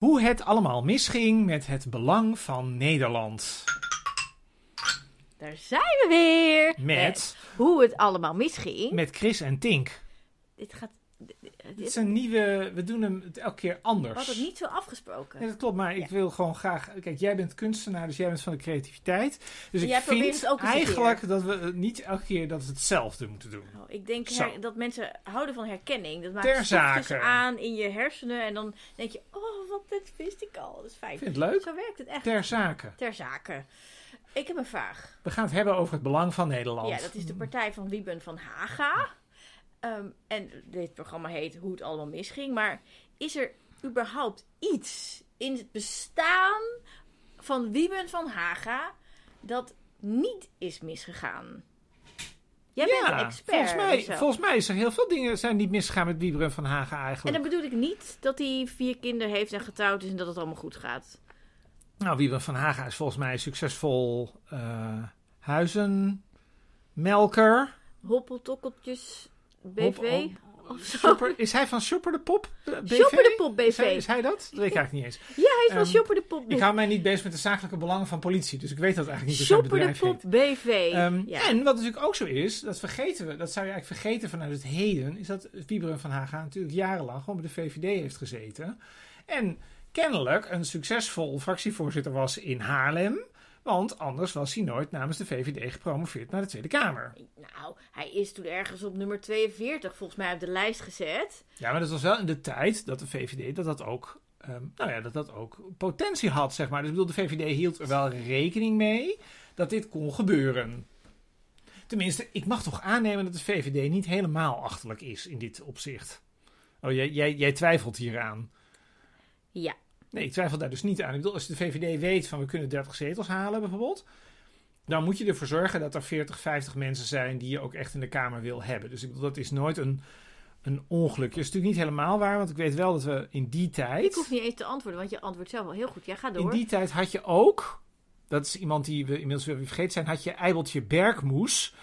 Hoe het allemaal misging met het belang van Nederland. Daar zijn we weer. Met, hoe het allemaal misging. met Chris en Tink. Dit gaat. Dit- Het is een nieuwe, we doen hem het elke keer we anders. hadden het niet zo afgesproken. Ja, dat klopt, maar ik wil gewoon graag... Kijk, jij bent kunstenaar, dus jij bent van de creativiteit. Dus Jij ik probeert vind ook eigenlijk dat we niet elke keer dat we hetzelfde moeten doen. Oh, ik denk her- dat mensen houden van herkenning. Dat maakt Ter aan in je hersenen. En dan denk je, oh, wat dit wist ik al. Dat is fijn. Ik vind het leuk. Zo werkt het echt. Ter zake. Ter zake. Ik heb een vraag. We gaan het hebben over het belang van Nederland. Ja, dat is de partij van Wieben van Haga. Ehm, en dit programma heet Hoe het allemaal misging. Maar is er überhaupt iets in het bestaan van Wieben van Haga dat niet is misgegaan? Jij bent een expert. volgens mij, volgens mij is er heel veel dingen zijn niet misgegaan met Wieberen van En eigenlijk. dan bedoel ik niet dat hij vier kinderen heeft en getrouwd is en dat het allemaal goed gaat. Nou, Wieberen van Haga is volgens mij een succesvol eh huizenmelker. Hoppeltokkeltjes BV. Hop- hop- of zo. Shopper, is hij van Shopper de Pop? BV? Shopper de Pop Is hij, BV. is hij dat? Dat weet ik eigenlijk niet eens. Ja, hij is van Ehm, Shopper de Pop. Ik hou mij niet bezig met de zakelijke belangen van politie, dus ik weet dat eigenlijk niet Shopper de Pop heet. BV. Ehm, ja. En wat natuurlijk ook zo is, dat vergeten we, dat zou je eigenlijk vergeten vanuit het heden, is dat Wieberen van Haga natuurlijk jarenlang gewoon bij de VVD heeft gezeten. En kennelijk een succesvol fractievoorzitter was in Haarlem, want anders was hij nooit namens de VVD gepromoveerd naar de Tweede Kamer. Nou, hij is toen ergens op nummer 42 volgens mij op de lijst gezet. Ja, maar dat was wel in de tijd dat de VVD dat dat ook, ehm, nou ja, dat dat ook potentie had, zeg maar. Dus ik bedoel, de VVD hield er wel rekening mee dat dit kon gebeuren. Tenminste, ik mag toch aannemen dat de VVD niet helemaal achterlijk is in dit opzicht. Oh, jij, jij, jij twijfelt hieraan. Ja. Nee, ik twijfel daar dus niet aan. Ik bedoel, als de VVD weet van we kunnen 30 zetels halen bijvoorbeeld, dan moet je ervoor zorgen dat er 40, 50 mensen zijn die je ook echt in de Kamer wil hebben. Dus ik bedoel, dat is nooit een, een ongeluk. Dat is natuurlijk niet helemaal waar, want ik weet wel dat we in die tijd... Ik hoef niet eens te antwoorden, want je antwoordt zelf al heel goed. Ja, ga In door. die tijd had je ook, dat is iemand die we inmiddels weer vergeten zijn, had je Eibeltje Bergmoes.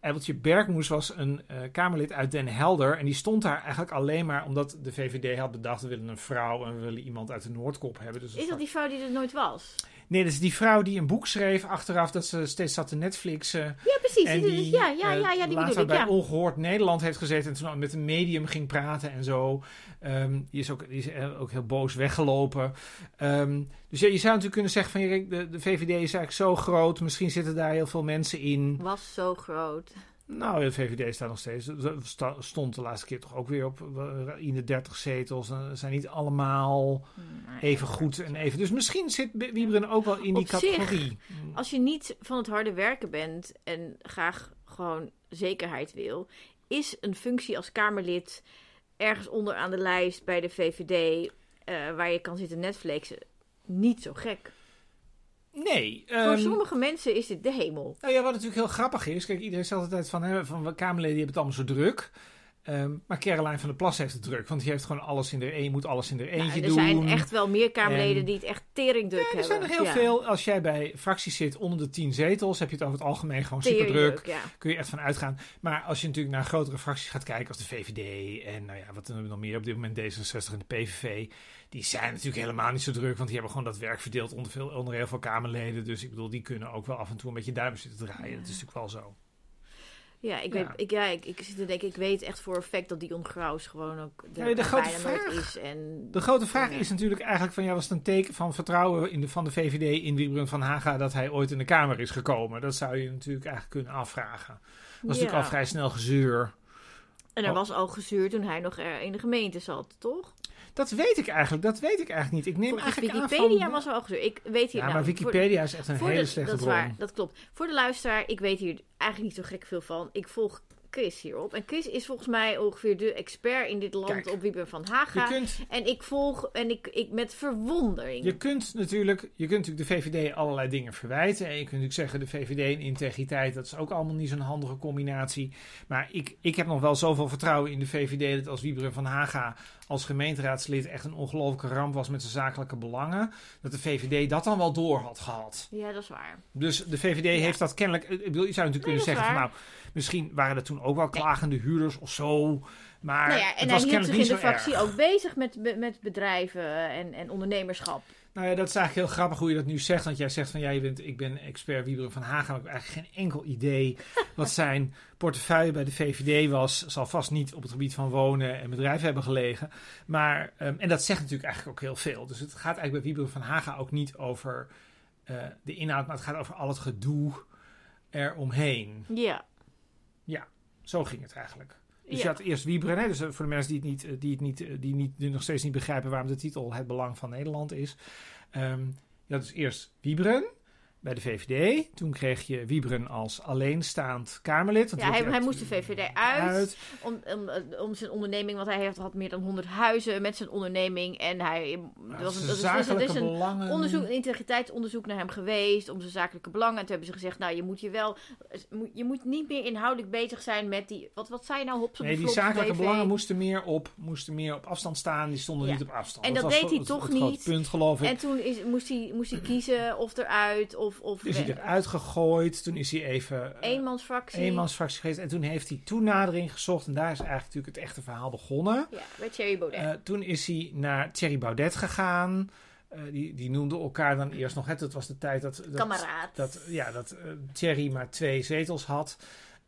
Eibeltje Bergmoes was een eh, Kamerlid uit Den Helder. En die stond daar eigenlijk alleen maar omdat de VVD had bedacht: we willen een vrouw en we willen iemand uit de Noordkop hebben. Dus Is dat die vrouw die er nooit was? Nee, dat is die vrouw die een boek schreef achteraf dat ze steeds zat te Netflixen. Ja, precies. En die- ja, ja, eh, ja, ja, die later bedoel ik. bij Ja. Ongehoord Nederland heeft gezeten en toen met een medium ging praten en zo. Ehm, die, is ook, die is eh, ook heel boos weggelopen. Ehm, dus ja, je zou natuurlijk kunnen zeggen van de, de VVD is eigenlijk zo groot. Misschien zitten daar heel veel mensen in. Was zo groot. Nou, de VVD staat nog steeds. Stond de laatste keer toch ook weer op eh, in de 30 zetels. Ze zijn niet allemaal even goed en even. Dus misschien zit Wieberen ook wel in die Op zich, categorie. Als je niet van het harde werken bent en graag gewoon zekerheid wil, is een functie als Kamerlid ergens onder aan de lijst bij de VVD, eh, waar je kan zitten Netflixen, niet zo gek. Nee. Voor ehm, sommige mensen is dit de hemel. Nou ja, wat natuurlijk heel grappig is. Kijk, iedereen zegt altijd van, hè, van Kamerleden hebben het allemaal zo druk. Ehm, maar Caroline van der Plas heeft het druk. Want die heeft gewoon alles in de een, moet alles in de eentje Nou, er doen. zijn echt wel meer Kamerleden En- die het echt teringdruk Ja, er hebben. zijn er heel Ja. veel. Als jij bij fracties zit onder de 10 zetels, heb je het over het algemeen gewoon super druk. Ja. Kun je echt van uitgaan. Maar als je natuurlijk naar grotere fracties gaat kijken, als de VVD en nou ja, wat hebben we nog meer op dit moment, D66 en de PVV. Die zijn natuurlijk helemaal niet zo druk, want die hebben gewoon dat werk verdeeld onder, veel, onder heel veel Kamerleden. Dus ik bedoel, die kunnen ook wel af en toe een beetje duimen zitten draaien. Dat is natuurlijk wel zo. Ja, ik, Ja. Weet, ik, ja ik, ik zit te denken, ik weet echt voor effect dat Dion Graus gewoon ook de, Ja, de grote vraag- is. En, De grote vraag Ja. is natuurlijk eigenlijk van, ja, was het een teken van vertrouwen in de, van de VVD in Wiebren van Haga dat hij ooit in de Kamer is gekomen? Dat zou je natuurlijk eigenlijk kunnen afvragen. Dat was natuurlijk al vrij snel gezeur. En er Oh. was al gezuurd toen hij nog in de gemeente zat, toch? Dat weet ik eigenlijk, dat weet ik eigenlijk niet. Ik neem Volgens eigenlijk Wikipedia van... was al gezuurd. Ik weet hier Ja, nou, maar voor- Wikipedia is echt een hele de- slechte dat is bron. waar, dat klopt. Voor de luisteraar, ik weet hier eigenlijk niet zo gek veel van. Ik volg Chris hierop. En Chris is volgens mij ongeveer de expert in dit land Kijk, op Wieber van Je Haga. kunt, En ik volg en ik, ik met verwondering. je, kunt natuurlijk, je kunt natuurlijk de VVD allerlei dingen verwijten. En je kunt natuurlijk zeggen, de VVD en integriteit, dat is ook allemaal niet zo'n handige combinatie. Maar ik, ik heb nog wel zoveel vertrouwen in de VVD dat als Wieberen van Haga als gemeenteraadslid echt een ongelofelijke ramp was met zijn zakelijke belangen, dat de VVD dat dan wel door had gehad. Ja, dat is waar. Dus de VVD heeft dat kennelijk. Ik bedoel, je zou natuurlijk Nee, kunnen zeggen: van, nou, misschien waren er toen ook wel klagende huurders of zo. Maar nou ja, het en was hij hield zich in de fractie erg. ook bezig met, met bedrijven en, en ondernemerschap. Nou ja, dat is eigenlijk heel grappig hoe je dat nu zegt. Want jij zegt van ja, je bent, ik ben expert Wieberen van Hagen. Maar ik heb eigenlijk geen enkel idee wat zijn portefeuille bij de VVD was. Zal vast niet op het gebied van wonen en bedrijven hebben gelegen. Maar, ehm, en dat zegt natuurlijk eigenlijk ook heel veel. Dus het gaat eigenlijk bij Wieberen van Hagen ook niet over eh, de inhoud. Maar het gaat over al het gedoe eromheen. Ja. Zo ging het eigenlijk. Dus Ja. je had eerst Wieberen, hè, dus eh, voor de mensen die, het niet, eh, die, het niet, eh, die, niet, die nog steeds niet begrijpen waarom de titel Het Belang van Nederland is. Ehm, je had dus eerst Wieberen bij de VVD. Toen kreeg je Wieberen als alleenstaand Kamerlid. Ja, hij, hij moest de VVD uit, Om, om, eh, om zijn onderneming, want hij heeft, had meer dan 100 huizen met zijn onderneming. En hij Nou, was een, dat is- er een belangen. onderzoek, een integriteitsonderzoek naar hem geweest om zijn zakelijke belangen. En toen hebben ze gezegd, nou je moet je wel, je moet niet meer inhoudelijk bezig zijn met die, wat, wat zei je nou, hops op Nee, die zakelijke BV? belangen moesten meer, op, moesten meer op afstand staan. Die stonden Ja. niet op afstand. En dat deed hij toch het niet. punt, geloof ik. En toen is, moest, hij, moest hij kiezen of eruit of, of is hij eruit gegooid. Toen is hij even... eh, eenmansfractie. eenmansfractie geweest. En toen heeft hij toenadering gezocht. En daar is eigenlijk natuurlijk het echte verhaal begonnen. Ja, bij Thierry Baudet. Eh, toen is hij naar Thierry Baudet gegaan. Eh, die, die noemden elkaar dan eerst nog. Het, dat was de tijd dat, dat, Kameraad. dat, ja, dat Thierry maar twee zetels had.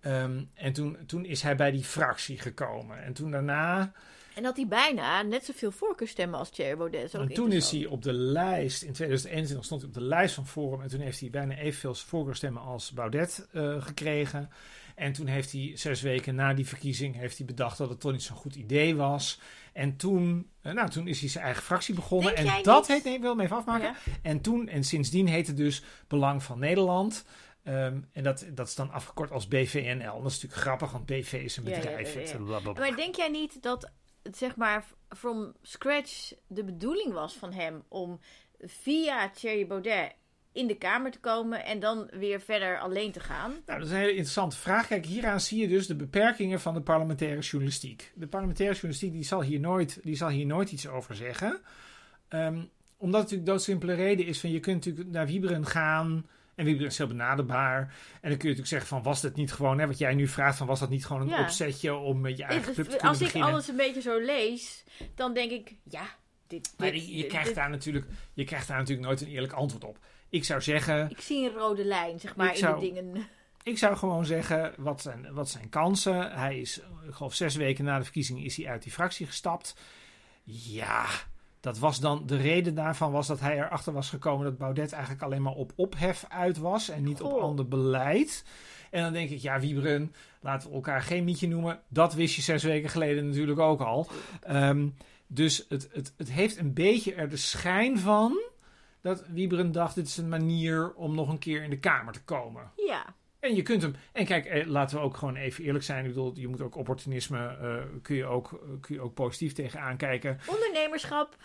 Ehm, en toen, toen is hij bij die fractie gekomen. En toen daarna... En dat hij bijna net zoveel voorkeurstemmen als Thierry Baudet. ook En toen is hij op de lijst, in 2021 stond hij op de lijst van Forum. En toen heeft hij bijna evenveel voorkeurstemmen als Baudet eh, gekregen. En toen heeft hij zes weken na die verkiezing heeft hij bedacht dat het toch niet zo'n goed idee was. En toen, eh, nou, toen is hij zijn eigen fractie begonnen. Denk jij en dat niet- heet, nee, ik wil hem even afmaken. Ja. En toen, en sindsdien heet het dus Belang van Nederland. Ehm, en dat, dat is dan afgekort als BVNL. Dat is natuurlijk grappig, want BV is een Ja, ja, bedrijf. ja, ja. Maar denk jij niet dat zeg maar from scratch de bedoeling was van hem om via Thierry Baudet in de Kamer te komen en dan weer verder alleen te gaan? Nou, dat is een hele interessante vraag. Kijk, hieraan zie je dus de beperkingen van de parlementaire journalistiek. De parlementaire journalistiek die zal, hier nooit, die zal hier nooit iets over zeggen. Ehm, omdat het natuurlijk doodsimpele reden is van je kunt natuurlijk naar Wieberen gaan. En Wieberen is heel benaderbaar. En dan kun je natuurlijk zeggen van was dat niet gewoon, hè, wat jij nu vraagt, van was dat niet gewoon een Ja. opzetje om met je eigen club te kunnen als ik alles een beetje zo lees, dan denk ik, ja, dit, Maar je, krijgt dit- daar natuurlijk, je krijgt daar natuurlijk nooit een eerlijk antwoord op. Ik zou zeggen, ik zie een rode lijn, zeg maar, in zou- de dingen. Ik zou gewoon zeggen, wat zijn, wat zijn kansen? Hij is, ik geloof zes weken na de verkiezing is hij uit die fractie gestapt. Ja, dat was dan, de reden daarvan was dat hij erachter was gekomen dat Baudet eigenlijk alleen maar op ophef uit was en niet op ander beleid. En dan denk ik, ja, Wieberen, laten we elkaar geen mietje noemen. Dat wist je zes weken geleden natuurlijk ook al. Ehm, dus het, het, het heeft een beetje er de schijn van dat Wieberen dacht, dit is een manier om nog een keer in de Kamer te komen. Ja, En je kunt hem. En kijk, eh, laten we ook gewoon even eerlijk zijn. Ik bedoel, je moet ook opportunisme. eh, kun, je ook, eh, kun je ook positief tegenaan kijken. ondernemerschap.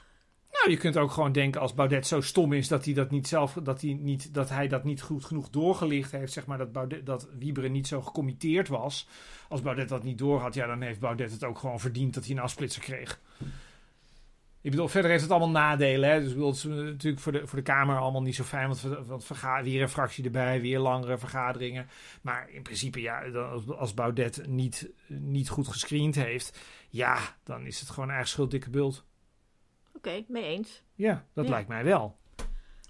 Nou, je kunt ook gewoon denken als Baudet zo stom is dat hij dat niet zelf. Dat hij, niet, dat, hij dat niet goed genoeg doorgelicht heeft. Zeg maar dat, Baudet, dat Wieberen niet zo gecommitteerd was. Als Baudet dat niet doorhad, ja, dan heeft Baudet het ook gewoon verdiend dat hij een afsplitser kreeg. Ik bedoel, verder heeft het allemaal nadelen. Hè? Dus het is natuurlijk voor de, voor de Kamer allemaal niet zo fijn. Want, want weer een fractie erbij, weer langere vergaderingen. Maar in principe, ja, als Baudet niet, niet goed gescreend heeft. Ja, dan is het gewoon eigen schuld, dikke bult. Oké, mee eens. Ja, dat Ja. lijkt mij wel.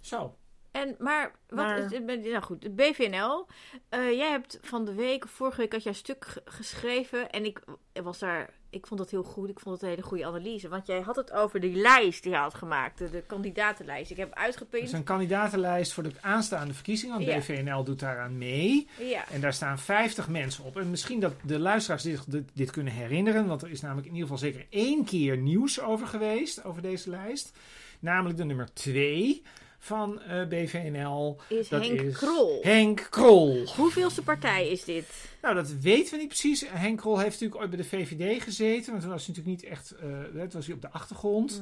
Zo. En, maar, wat Maar- is? Nou goed, het BVNL. eh, jij hebt van de week, vorige week, had jij een stuk ge- geschreven. En ik was daar, ik vond dat heel goed. Ik vond het een hele goede analyse. Want jij had het over die lijst die je had gemaakt. De, de kandidatenlijst. Ik heb Het uitgepind. is een kandidatenlijst voor de aanstaande verkiezingen. Want Ja. BVNL doet daaraan mee. Ja. En daar staan 50 mensen op. En misschien dat de luisteraars zich dit, dit kunnen herinneren. Want er is namelijk in ieder geval zeker één keer nieuws over geweest. Over deze lijst. Namelijk de nummer 2 van eh, BVNL. Is Dat Henk is Krol. Henk Krol. Hoeveelste partij is dit? Nou, dat weten we niet precies. Henk Krol heeft natuurlijk ooit bij de VVD gezeten. Maar toen was hij natuurlijk niet echt... eh toen was hij op de achtergrond.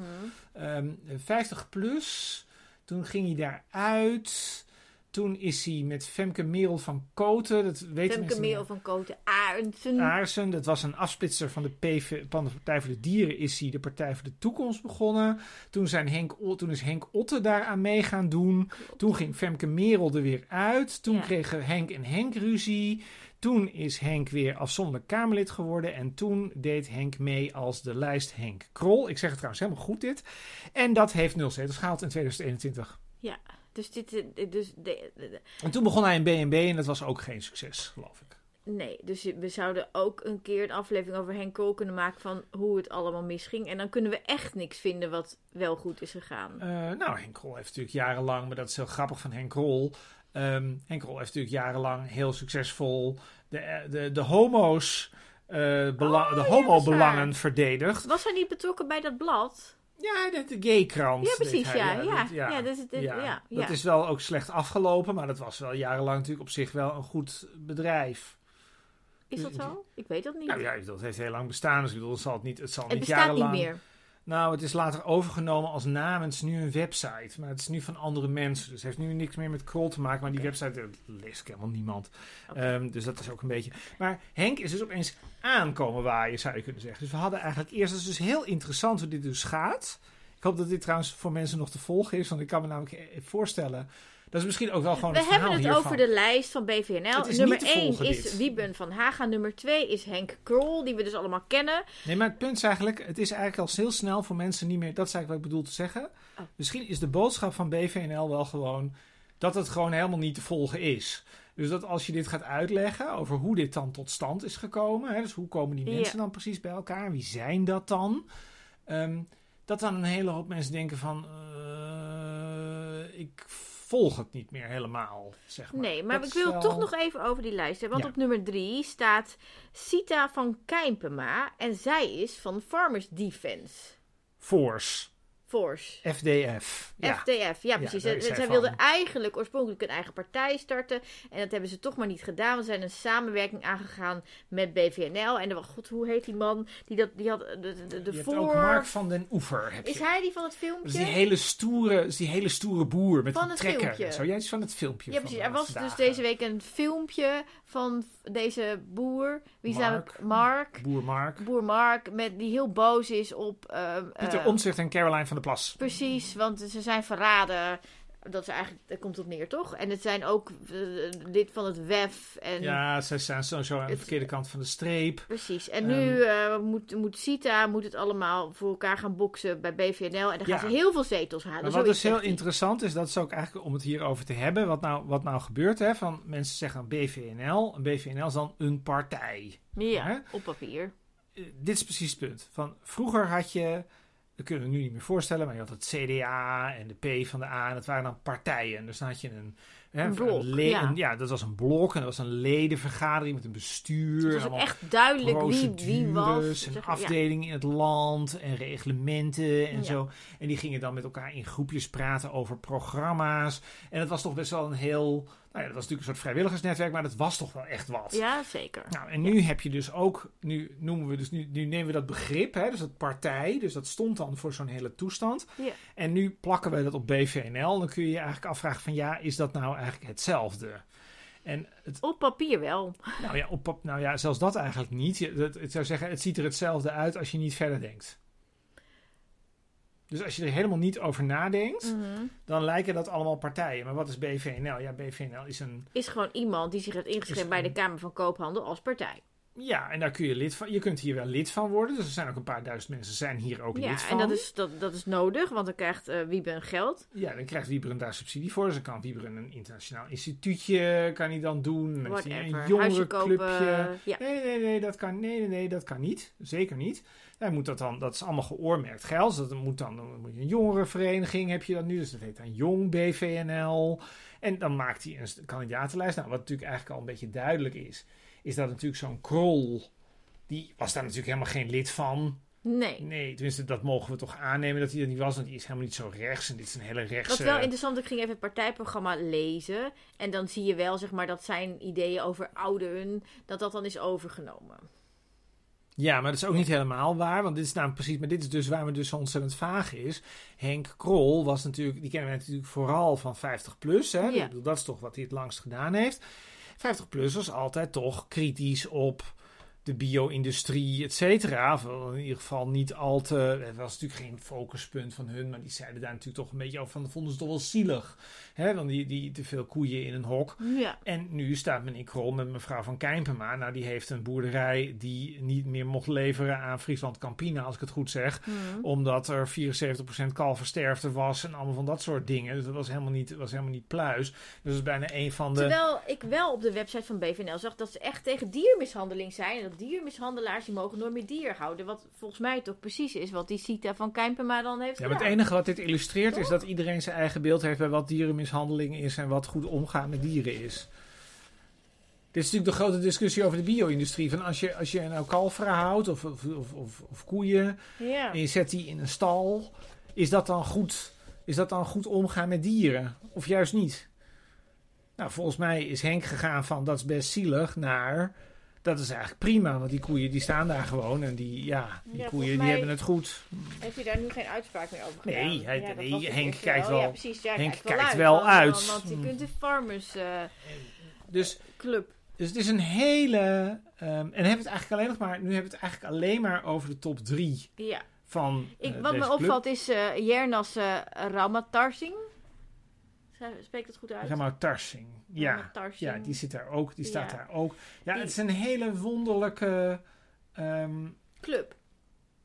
Ehm, 50 plus. Toen ging hij daaruit. Toen is hij met Femke Merel van Koten. Dat weten Femke Merel van Koten Arendsen. Aarsen, dat was een afsplitser van de, PV, van de Partij voor de Dieren, is hij de Partij voor de Toekomst begonnen. Toen, zijn Henk, toen is Henk Otte daaraan mee gaan doen. Toen ging Femke Merel er weer uit. Toen Ja. kregen Henk en Henk ruzie. Toen is Henk weer afzonderlijk Kamerlid geworden. En toen deed Henk mee als de lijst Henk Krol. Ik zeg het trouwens helemaal goed dit. En dat heeft nul zetels gehaald in 2021. Ja, dus dit... eh, Dus de, En toen begon hij in BNB en dat was ook geen succes, geloof ik. nee, dus we zouden ook een keer een aflevering over Henk Kool kunnen maken van hoe het allemaal misging. En dan kunnen we echt niks vinden wat wel goed is gegaan. Eh, nou, Henk heeft natuurlijk jarenlang, maar dat is heel grappig van Henk Krol. Ehm Henk heeft natuurlijk jarenlang heel succesvol de, eh, de, de homo's, eh, bela- Oh, de homo-belangen verdedigd. Was hij niet betrokken bij dat blad? Ja, de, de gaykrant. Ja, precies, hij, ja. Ja, dat- ja. dus ja, is wel ook slecht afgelopen, maar dat was wel jarenlang natuurlijk op zich wel een goed bedrijf. Is dat zo? Ik weet dat niet. Nou ja, dat heeft heel lang bestaan, dus ik bedoel, het zal, het niet, het zal het niet bestaat niet jarenlang... meer. Nou, het is later overgenomen als naam. Het is nu een website. Maar het is nu van andere mensen. Dus het heeft nu niks meer met Krol te maken. Maar die website dat leest helemaal niemand. Ehm, dus dat is ook een beetje. Maar Henk is dus opeens aankomen waaien, zou je kunnen zeggen. Dus we hadden eigenlijk eerst. Het is dus heel interessant hoe dit dus gaat. Ik hoop dat dit trouwens voor mensen nog te volgen is. Want ik kan me namelijk eh, voorstellen. Dat is misschien ook wel gewoon We het hebben het hiervan. over de lijst van BVNL. Nummer niet te 1 volgen, is dit. Wieben van Haga. Nummer 2 is Henk Krol, die we dus allemaal kennen. Nee, maar het punt is eigenlijk, het is eigenlijk al heel snel voor mensen niet meer, dat is eigenlijk wat ik bedoel te zeggen. Oh. Misschien is de boodschap van BVNL wel gewoon dat het gewoon helemaal niet te volgen is. Dus dat als je dit gaat uitleggen over hoe dit dan tot stand is gekomen, hè, dus hoe komen die Ja. mensen dan precies bij elkaar, wie zijn dat dan? Ehm, dat dan een hele hoop mensen denken van, eh, ik volg het niet meer helemaal, zeg maar. Nee, maar Dat ik wil wel- toch nog even over die lijst hebben. Want Ja. op nummer 3 staat Sita van Kijmpema. En zij is van Farmers Defense Force, Force. FDF. Ja. FDF, ja precies. is zij zij wilde van. eigenlijk oorspronkelijk een eigen partij starten. En dat hebben ze toch maar niet gedaan. We zijn een samenwerking aangegaan met BVNL. En de, god, hoe heet die man? Die, dat, die had de, de, de, de voor... ook Mark van den Oever. Heb Is je. hij die van het Dat is filmpje? die hele stoere, is die hele stoere boer met Van het trekker. filmpje. Zo, jij is van het filmpje. Ja, precies. de Er was laatste dus deze week een filmpje van deze boer. Wie zijn Mark. we? Mark. Boer Mark. Boer Mark, met, die heel boos is op... ehm, Pieter eh, Omtzigt en Caroline van Plas. Precies, want ze zijn verraden. Dat is eigenlijk, daar komt op neer, toch? En het zijn ook eh, lid van het WEF. En Ja, zij staan sowieso aan de verkeerde kant van de streep. Precies. En Ehm. nu eh, moet, moet Sita moet het allemaal voor elkaar gaan boksen bij BVNL. En dan gaan ze heel veel zetels halen. Maar wat Zoiets dus heel interessant is, dat is ook eigenlijk om het hierover te hebben. Wat nou, wat nou gebeurt, hè? Van mensen zeggen BVNL. Een BVNL is dan een partij. Ja, Hè? op papier. Eh, dit is precies het punt. Van, vroeger had je, dat kunnen we nu niet meer voorstellen, maar je had het CDA en de P van de A. En dat waren dan partijen. Dus dan had je een... Hè, Een blok, ja. een- ja, dat was een blok en dat was een ledenvergadering met een bestuur. Het was echt duidelijk wie, wie was. en ja. afdelingen in het land en reglementen en Ja. zo. En die gingen dan met elkaar in groepjes praten over programma's. En dat was toch best wel een heel... Nou ja, dat was natuurlijk een soort vrijwilligersnetwerk, maar dat was toch wel echt wat. Ja, zeker. Nou, en nu heb je dus ook, nu noemen we dus, nu, nu nemen we dat begrip, hè, dus dat partij, dus dat stond dan voor zo'n hele toestand. Ja. En nu plakken we dat op BVNL. Dan kun je je eigenlijk afvragen van ja, is dat nou eigenlijk hetzelfde? En het, Op papier wel. nou ja, op, nou ja, zelfs dat eigenlijk niet. Je, dat, ik zou zeggen, het ziet er hetzelfde uit als je niet verder denkt. Dus als je er helemaal niet over nadenkt, Mhm. dan lijken dat allemaal partijen. Maar wat is BVNL? Ja, BVNL is een Is gewoon iemand die zich heeft ingeschreven bij de Kamer van Koophandel als partij. Ja, en daar kun je lid van. Je kunt hier wel lid van worden. Dus er zijn ook een paar duizend mensen zijn hier ook Ja, lid van. en dat is, dat, dat is nodig, want dan krijgt eh Wieben geld. Ja, dan krijgt Wieberen daar subsidie voor. Dus dan kan Wieberen een internationaal instituutje kan hij dan doen. Whatever. een jongerenclubje. Ja. Nee, nee, nee, dat kan, nee, nee, nee, dat kan niet. Zeker niet. Hij moet dat dan, dat is allemaal geoormerkt geld. Dus dat moet dan, dan moet je een jongerenvereniging heb je dan nu. Dus dat heet dan Jong BVNL. En dan maakt hij een kandidatenlijst. Nou, wat natuurlijk eigenlijk al een beetje duidelijk is, is dat natuurlijk zo'n krol, die was daar natuurlijk helemaal geen lid van. Nee. Nee, tenminste, dat mogen we toch aannemen dat hij dat niet was. Want die is helemaal niet zo rechts. En dit is een hele rechtse... Wat wel interessant, ik ging even het partijprogramma lezen. En dan zie je wel, zeg maar, dat zijn ideeën over ouderen, dat dat dan is overgenomen. Ja, maar dat is ook niet helemaal waar. Want dit is nou precies... Maar dit is dus waar me dus zo ontzettend vaag is. Henk Krol was natuurlijk... Die kennen wij natuurlijk vooral van 50 plus. Hè? Ja. Dat is toch wat hij het langst gedaan heeft. 50 plus was altijd toch kritisch op... de bio-industrie, et cetera. In ieder geval niet al te... Het was natuurlijk geen focuspunt van hun, maar die zeiden daar natuurlijk toch een beetje over van... Dat vonden ze toch wel zielig, hè? Want die, die te veel koeien in een hok. Ja. En nu staat meneer Krol met mevrouw van Kijnpema. Nou, die heeft een boerderij die niet meer mocht leveren aan Friesland Campina, als ik het goed zeg. Mhm. Omdat er 74% kalversterfte was en allemaal van dat soort dingen. Dus dat was helemaal niet, was helemaal niet pluis. Dus dat is bijna een van de... Terwijl ik wel op de website van BVNL zag dat ze echt tegen diermishandeling zijn. Diermishandelaars die mogen nooit meer dier houden. Wat volgens mij toch precies is wat die Sita van Kijnpema dan heeft Ja, maar het enige wat dit illustreert is dat iedereen zijn eigen beeld heeft bij wat dierenmishandeling is en wat goed omgaan met dieren is. Dit is natuurlijk de grote discussie over de bio-industrie. Van als je, als je nou kalveren houdt of, of, of, of, of koeien Ja. en je zet die in een stal, is dat dan goed, is dat dan goed omgaan met dieren? Of juist niet? Nou, volgens mij is Henk gegaan van dat is best zielig naar dat is eigenlijk prima, want die koeien die staan daar gewoon en die, ja, die Ja, koeien die hebben het goed. Heeft hij daar nu geen uitspraak meer over Nee, gedaan? hij- Ja, dat nee, Henk kijkt wel-. Ja, Henk kijkt wel kijkt uit. wel want, uit. Want je kunt de farmers eh, Dus club. Dus het is een hele. ehm, en hebben het eigenlijk alleen nog maar. Nu hebben we het eigenlijk alleen maar over de top drie Ja. van. Ik, eh, wat me opvalt is eh Jernas eh Ramatarsing. Spreekt het goed uit? Ramau Tarsing. Ja. Ja, die zit daar ook. Die staat Ja. daar ook. Ja, Die- het is een hele wonderlijke. ehm, Club.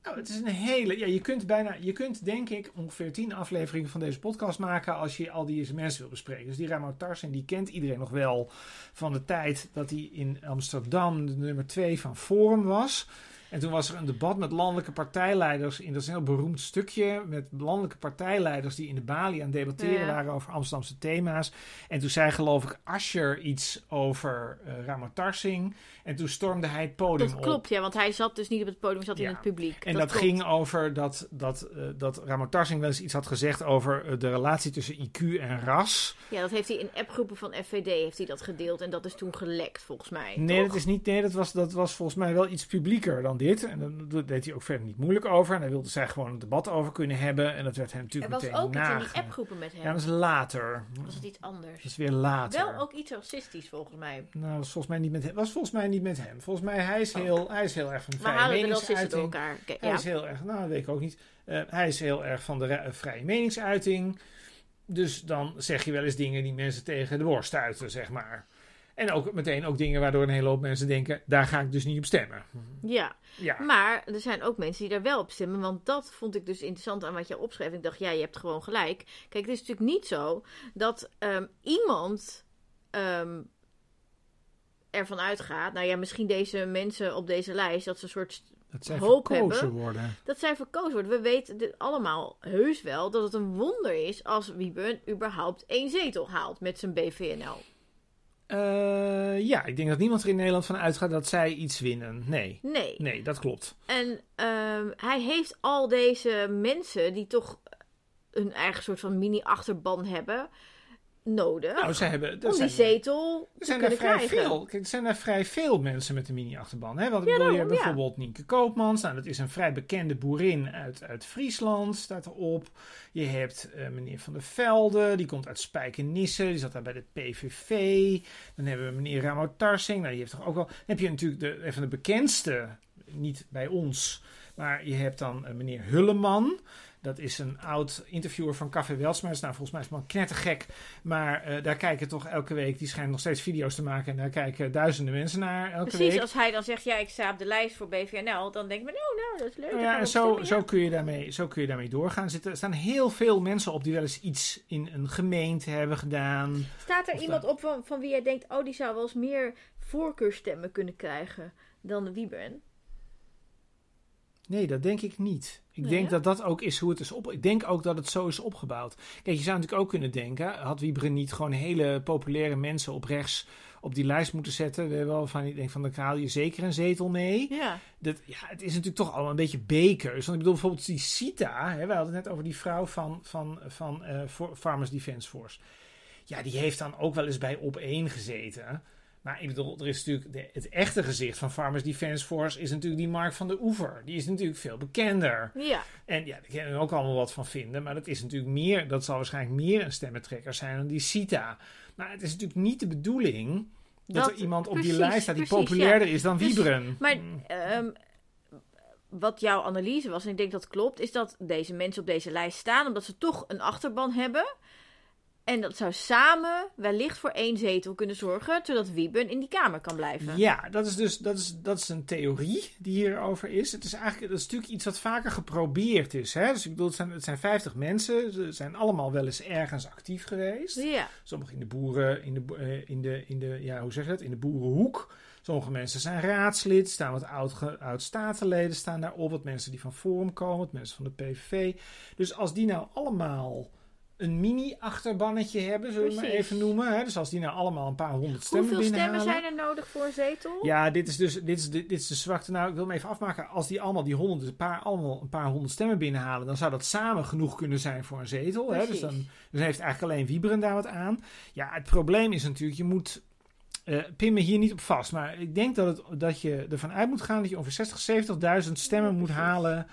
nou, het is een hele. Ja, je kunt bijna. Je kunt denk ik ongeveer tien afleveringen van deze podcast maken. als je al die mensen wil bespreken. Dus die Ramau Tarsing, die kent iedereen nog wel van de tijd dat hij in Amsterdam de nummer twee van Forum was. En toen was er een debat met landelijke partijleiders. In dat is een heel beroemd stukje. Met landelijke partijleiders die in de balie aan het debatteren Ja. waren over Amsterdamse thema's. En toen zei geloof ik Ascher iets over eh Rama Tarsing. En toen stormde hij het podium Dat op. klopt, ja, want hij zat dus niet op het podium, hij zat Ja. in het publiek. En dat, ging over dat, dat, eh, dat Ramo Tarsing wel eens iets had gezegd over eh, de relatie tussen IQ en ras. Ja, dat heeft hij in appgroepen van FVD heeft hij dat gedeeld en dat is toen gelekt, volgens mij. Nee, toch? dat, is niet, nee dat, was, dat was volgens mij wel iets publieker dan dit. En dan- deed hij ook verder niet moeilijk over. En daar wilde zij gewoon een debat over kunnen hebben. En dat werd hem Er natuurlijk was meteen ook iets in die appgroepen met hem. Ja, dat is later. was het iets anders. Dat is weer later. Wel ook iets racistisch, volgens mij. Nou, dat was volgens mij niet met hem. Was volgens mij niet met hem. Volgens mij hij is Oh. heel, hij is heel erg van de Maar vrije racisten door meningsuiting. elkaar. Hij ja. is heel erg, nou dat weet ik ook niet. Eh, hij is heel erg van de vrije meningsuiting. Dus dan zeg je wel eens dingen die mensen tegen de worst stuiten, zeg maar. En ook meteen ook dingen waardoor een hele hoop mensen denken, daar ga ik dus niet op stemmen. ja, Ja, maar er zijn ook mensen die daar wel op stemmen. Want dat vond ik dus interessant aan wat je opschreef. Ik dacht, ja, je hebt gewoon gelijk. Kijk, het is natuurlijk niet zo dat ehm, iemand ehm, ervan uitgaat. Nou ja, misschien deze mensen op deze lijst, dat ze een soort dat zij hoop verkozen hebben. worden. dat zij verkozen worden. We weten dit allemaal heus wel dat het een wonder is als Wiebe überhaupt één zetel haalt met zijn BVNL. Eh, ja, ik denk dat niemand er in Nederland van uitgaat dat zij iets winnen. Nee, Nee. nee, dat klopt. En ehm, hij heeft al deze mensen die toch een eigen soort van mini-achterban hebben, nodig. Nou, ze hebben... om dat die zijn- zetel Er te zijn er kunnen vrij krijgen. veel. Kijk, er zijn er vrij veel mensen met een mini-achterban. Hè? Want ik Ja, bedoel, je daarom, hebt ja. bijvoorbeeld Nienke Koopmans. Nou, dat is een vrij bekende boerin uit, uit Friesland, staat erop. Je hebt eh, meneer Van der Velde, die komt uit Spijkenisse. Die zat daar bij de PVV. Dan hebben we meneer Ramo Tarsing. Nou, die heeft toch ook wel... Dan heb je natuurlijk de, een van de bekendste, niet bij ons... Maar je hebt dan eh, meneer Hulleman. Dat is een oud interviewer van Café Welsmers. Nou, volgens mij is het man knettergek. Maar eh, daar kijken toch elke week... Die schijnt nog steeds video's te maken. En daar kijken duizenden mensen naar elke Precies, week. als hij dan zegt, ja, ik sta op de lijst voor BVNL, dan denk ik, oh, nou, dat is leuk. Nou ja, en zo, zo, kun je daarmee, zo kun je daarmee doorgaan. Er zitten- er staan heel veel mensen op die wel eens iets in een gemeente hebben gedaan. Staat er Of iemand op van, van wie jij denkt, oh, die zou wel eens meer voorkeurstemmen kunnen krijgen dan Wieben? Nee, dat denk ik niet. Ik Nee, denk dat dat ook is hoe het is op. Ik denk ook dat het zo is opgebouwd. Kijk, je zou natuurlijk ook kunnen denken: had Wiebren niet gewoon hele populaire mensen op rechts op die lijst moeten zetten? We hebben wel van, ik denk van, dan haal je zeker een zetel mee. Ja. Dat, ja, het is natuurlijk toch allemaal een beetje B-keus. Want ik bedoel bijvoorbeeld die Sita, hè, we hadden het net over die vrouw van, van, van For- Farmers Defence Force. Ja, die heeft dan ook wel eens bij op één gezeten. Maar ik bedoel, er is natuurlijk de- het echte gezicht van Farmers Defence Force is natuurlijk die Mark van de Oever. Die is natuurlijk veel bekender. Ja. En ja, daar kunnen we ook allemaal wat van vinden. Maar dat is natuurlijk meer, dat zal waarschijnlijk meer een stemmentrekker zijn dan die Sita. Maar het is natuurlijk niet de bedoeling Dat, Dat- er iemand op die lijst staat die precies, populairder is dan Dus- Wiebren. Maar ehm, wat jouw analyse was, en ik denk dat klopt, is dat deze mensen op deze lijst staan omdat ze toch een achterban hebben. En dat zou samen wellicht voor één zetel kunnen zorgen, zodat Wieben in die kamer kan blijven. Ja, dat is dus dat is, dat is een theorie die hierover is. Het is eigenlijk dat is natuurlijk iets wat vaker geprobeerd is. Hè? Dus ik bedoel, het zijn, het zijn 50 mensen. Ze zijn allemaal wel eens ergens actief geweest. Ja, Sommigen in de boeren, in de, eh, in de, in de, ja, hoe zeg je dat? In de boerenhoek. Sommige mensen zijn raadslid, staan wat oud, oud-statenleden staan daarop, wat mensen die van Forum komen, wat mensen van de PVV. Dus als die nou allemaal een mini-achterbannetje hebben, zullen we het maar even noemen. Hè? Dus als die nou allemaal een paar honderd stemmen hoeveel binnenhalen. stemmen zijn er nodig voor een zetel? Ja, dit is dus dit is de, dit is de zwakte. Nou, ik wil hem even afmaken. Als die allemaal die honderd, een paar, allemaal een paar honderd stemmen binnenhalen, dan zou dat samen genoeg kunnen zijn voor een zetel. Hè? Dus dan dus heeft eigenlijk alleen Wieberen daar wat aan. Ja, het probleem is natuurlijk, je moet. eh pin me hier niet op vast, maar ik denk dat, het, dat je ervan uit moet gaan dat je ongeveer 60, 70.000 stemmen Ja, moet halen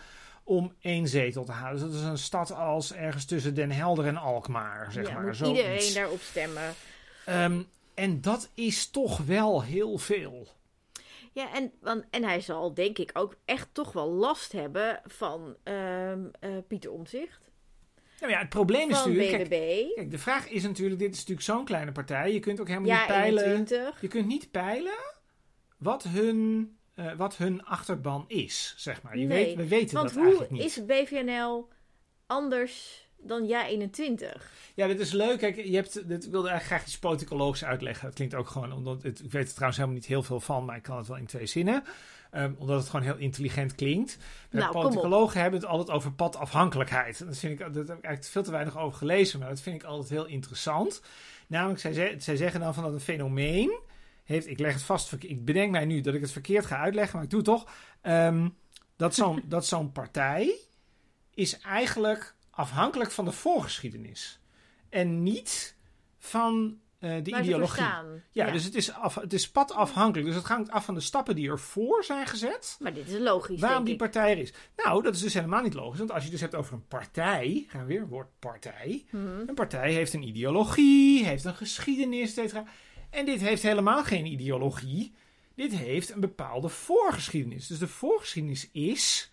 om één zetel te halen. Dus dat is een stad als ergens tussen Den Helder en Alkmaar, zeg ja, maar. moet Zoiets. iedereen daarop stemmen. Ehm, en dat is toch wel heel veel. Ja, en, want, en hij zal denk ik ook echt toch wel last hebben van ehm, eh, Pieter Omtzigt. Nou ja, het probleem is natuurlijk... Kijk, kijk, de vraag is natuurlijk... Dit is natuurlijk zo'n kleine partij. Je kunt ook helemaal Ja, niet peilen... 21. Je kunt niet peilen wat hun, eh, wat hun achterban is, zeg maar. Je Nee, weet, we weten Want dat hoe eigenlijk niet. is BVNL anders dan Ja 21? Ja, dit is leuk. Kijk, je hebt, dit ik wilde eigenlijk graag iets politicologisch uitleggen. Dat klinkt ook gewoon, omdat het, ik weet er trouwens helemaal niet heel veel van, maar ik kan het wel in twee zinnen. Ehm, omdat het gewoon heel intelligent klinkt. De Nou, politicologen hebben het altijd over padafhankelijkheid. Dat, vind ik, dat heb ik eigenlijk veel te weinig over gelezen, maar dat vind ik altijd heel interessant. Namelijk, zij, zij zeggen dan van dat een fenomeen heeft, ik leg het vast, ik bedenk mij nu dat ik het verkeerd ga uitleggen, maar ik doe het toch. Ehm, dat zo'n dat zo'n partij is eigenlijk afhankelijk van de voorgeschiedenis. En niet van eh, de Waar ideologie. staan. Ja, dus het is, af, het is padafhankelijk. Dus het hangt af van de stappen die ervoor zijn gezet. Maar dit is logisch, Waarom die partij er is. Nou, dat is dus helemaal niet logisch. Want als je het dus hebt over een partij. Gaan we weer, woord partij. Mhm. Een partij heeft een ideologie, heeft een geschiedenis, et cetera. En dit heeft helemaal geen ideologie. Dit heeft een bepaalde voorgeschiedenis. Dus de voorgeschiedenis is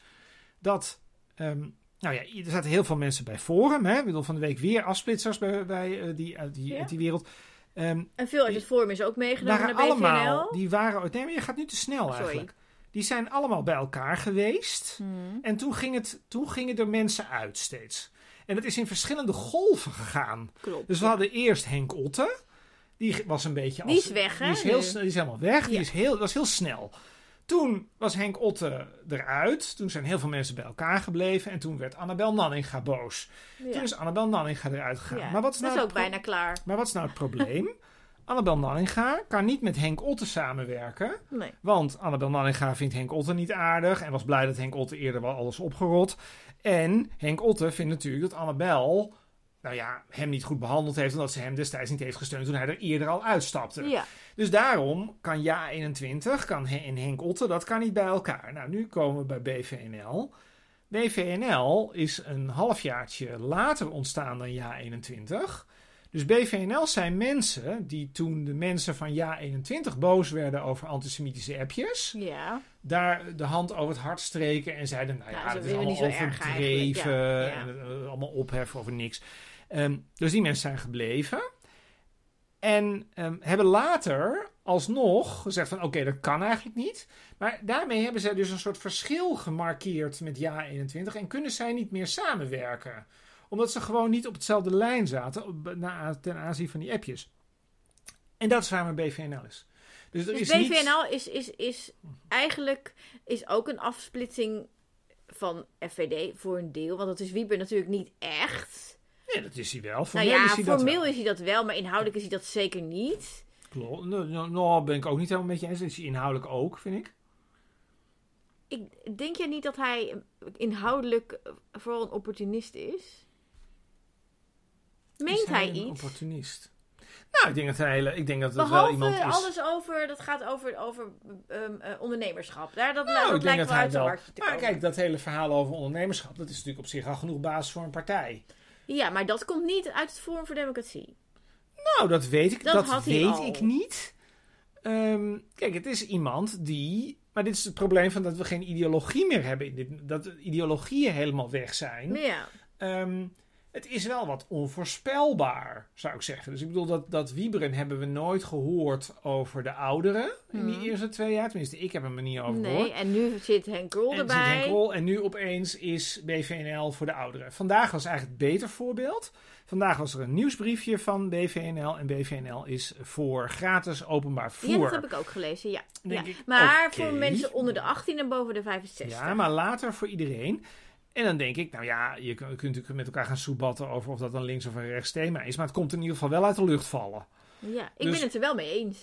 dat. ehm, nou ja, er zaten heel veel mensen bij Forum. Hè? Ik bedoel, van de week weer afsplitsers bij, bij eh, die, uit, die, Ja. die wereld. Ehm, En veel uit het forum is ook meegenomen waren naar BVNL. allemaal, die waren, nee, maar je gaat nu te snel eigenlijk. Die zijn allemaal bij elkaar geweest. Mhm. En toen, ging het, toen gingen er mensen uit steeds. En dat is in verschillende golven gegaan. Klopt. Dus we hadden eerst Henk Otte. Die was een beetje als... Die is weg, hè, Die is, heel, die is helemaal weg. Die is heel, dat was heel snel. Toen was Henk Otte eruit. Toen zijn heel veel mensen bij elkaar gebleven. En toen werd Annabel Nanninga boos. Ja. Toen is Annabel Nanninga eruit gegaan. Ja, Maar wat is dat nou is het ook bijna klaar. maar wat is nou het probleem? Annabel Nanninga kan niet met Henk Otte samenwerken. Nee. Want Annabel Nanninga vindt Henk Otte niet aardig. En was blij dat Henk Otte eerder wel alles opgerot. En Henk Otte vindt natuurlijk dat Annabel... Nou ja, hem niet goed behandeld heeft. Omdat ze hem destijds niet heeft gesteund toen hij er eerder al uitstapte. Ja. Dus daarom kan Ja21 kan Hen- en Henk Otte, dat kan niet bij elkaar. Nou, nu komen we bij BVNL. BVNL is een halfjaartje later ontstaan dan Ja21. Dus BVNL zijn mensen die toen de mensen van Ja21 boos werden over antisemitische appjes, Ja. daar de hand over het hart streken en zeiden, nou ja, Ja, ze het is allemaal overdreven ja, ja. en eh, allemaal opheffen over niks. Ehm, dus die mensen zijn gebleven. En ehm, hebben later alsnog gezegd van oké, dat kan eigenlijk niet. Maar daarmee hebben zij dus een soort verschil gemarkeerd met Ja21 en kunnen zij niet meer samenwerken. Omdat ze gewoon niet op hetzelfde lijn zaten op- na, ten aanzien van die appjes. En dat is waar mijn BVNL is. Dus er Dus is niet... BVNL is, is, is eigenlijk is ook een afsplitsing van FVD voor een deel. Want dat is Wieber natuurlijk niet echt. Nee, dat is hij wel. Nou Formeel ja, is hij dat wel. is hij dat wel, maar inhoudelijk is hij dat zeker niet. Klopt. Nou, nou, nou, ben ik ook niet helemaal met je eens. Is hij inhoudelijk ook, vind ik. Ik, denk jij niet dat hij inhoudelijk eh, vooral een opportunist is? Meent Is hij iets? opportunist? Nou, ik denk dat hij ik denk dat het wel iemand is. alles over, dat gaat over, over ehm, eh, ondernemerschap. Daar, dat, Nou, dat lijkt dat wel uit zijn hartje te Maar komen. kijk, dat hele verhaal over ondernemerschap, dat is natuurlijk op zich al genoeg basis voor een partij. Ja, maar dat komt niet uit het Forum voor Democratie. Nou, dat weet ik. Dat Dat, had hij weet ik niet. Ehm, kijk, het is iemand die. Maar dit is het probleem van dat we geen ideologie meer hebben. In dit, dat de ideologieën helemaal weg zijn. Ja. Ehm, het is wel wat onvoorspelbaar, zou ik zeggen. Dus ik bedoel, dat, dat wieberen hebben we nooit gehoord over de ouderen in die Hmm. eerste twee jaar. Tenminste, ik heb hem er niet over gehoord. Nee, en nu zit Henk Krol En zit erbij. Henk Krol, en nu opeens is BVNL voor de ouderen. Vandaag was eigenlijk het beter voorbeeld. Vandaag was er een nieuwsbriefje van BVNL. En BVNL is voor gratis openbaar Ja, voer. dat heb ik ook gelezen, ja. Ja. ik, Maar voor mensen onder de 18 en boven de 65. Ja, maar later voor iedereen. En dan denk ik, nou ja, je kunt, natuurlijk met elkaar gaan soebatten over of dat een links of een rechts thema is. Maar het komt in ieder geval wel uit de lucht vallen. Ja, ik Dus- ben het er wel mee eens.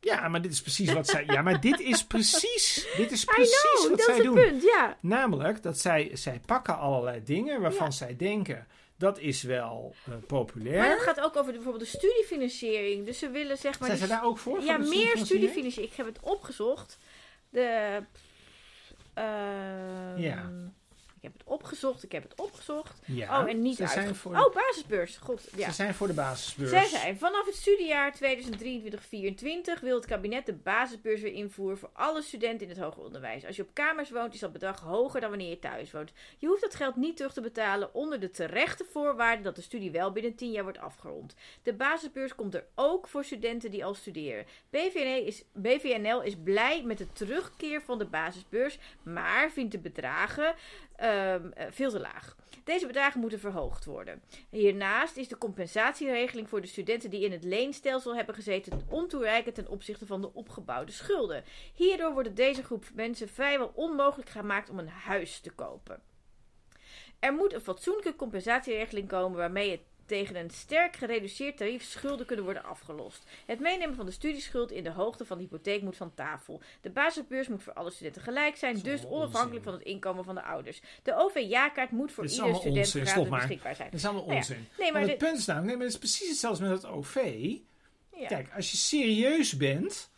Ja, maar dit is precies wat zij. Ja, maar dit is precies. Dit is precies know, wat zij het doen. punt, ja. Namelijk dat zij, zij pakken allerlei dingen waarvan Ja. zij denken dat is wel eh, populair. Maar dat gaat ook over de, bijvoorbeeld de studiefinanciering. Dus ze willen zeg maar... Zijn ze daar ook voor? Ja, voor meer studiefinanciering? Ik heb het opgezocht. De. ehm, Ja. Ik heb het opgezocht, ik heb het opgezocht. Ja, oh, en niet zijn, uit. voor, Oh, basisbeurs. God, ja. ze zijn voor de basisbeurs. Zij zei, vanaf het studiejaar 2023-2024 wil het kabinet de basisbeurs weer invoeren voor alle studenten in het hoger onderwijs. Als je op kamers woont, is dat bedrag hoger dan wanneer je thuis woont. Je hoeft dat geld niet terug te betalen onder de terechte voorwaarde dat de studie wel binnen 10 jaar wordt afgerond. De basisbeurs komt er ook voor studenten die al studeren. BVNL is, BVNL is blij met de terugkeer van de basisbeurs, maar vindt de bedragen ehm, eh, veel te laag. Deze bedragen moeten verhoogd worden. Hiernaast is de compensatieregeling voor de studenten die in het leenstelsel hebben gezeten ontoereikend ten opzichte van de opgebouwde schulden. Hierdoor wordt deze groep mensen vrijwel onmogelijk gemaakt om een huis te kopen. Er moet een fatsoenlijke compensatieregeling komen waarmee het tegen een sterk gereduceerd tarief schulden kunnen worden afgelost. Het meenemen van de studieschuld in de hoogte van de hypotheek moet van tafel. De basisbeurs moet voor alle studenten gelijk zijn, dus onafhankelijk van het inkomen van de ouders. De OV-jaarkaart moet voor ieder student gratis beschikbaar zijn. Dat is allemaal Nou ja, onzin. Nee, maar Want het dit, punt is namelijk, nee, maar het is precies hetzelfde met het OV. ja. Kijk, als je serieus bent,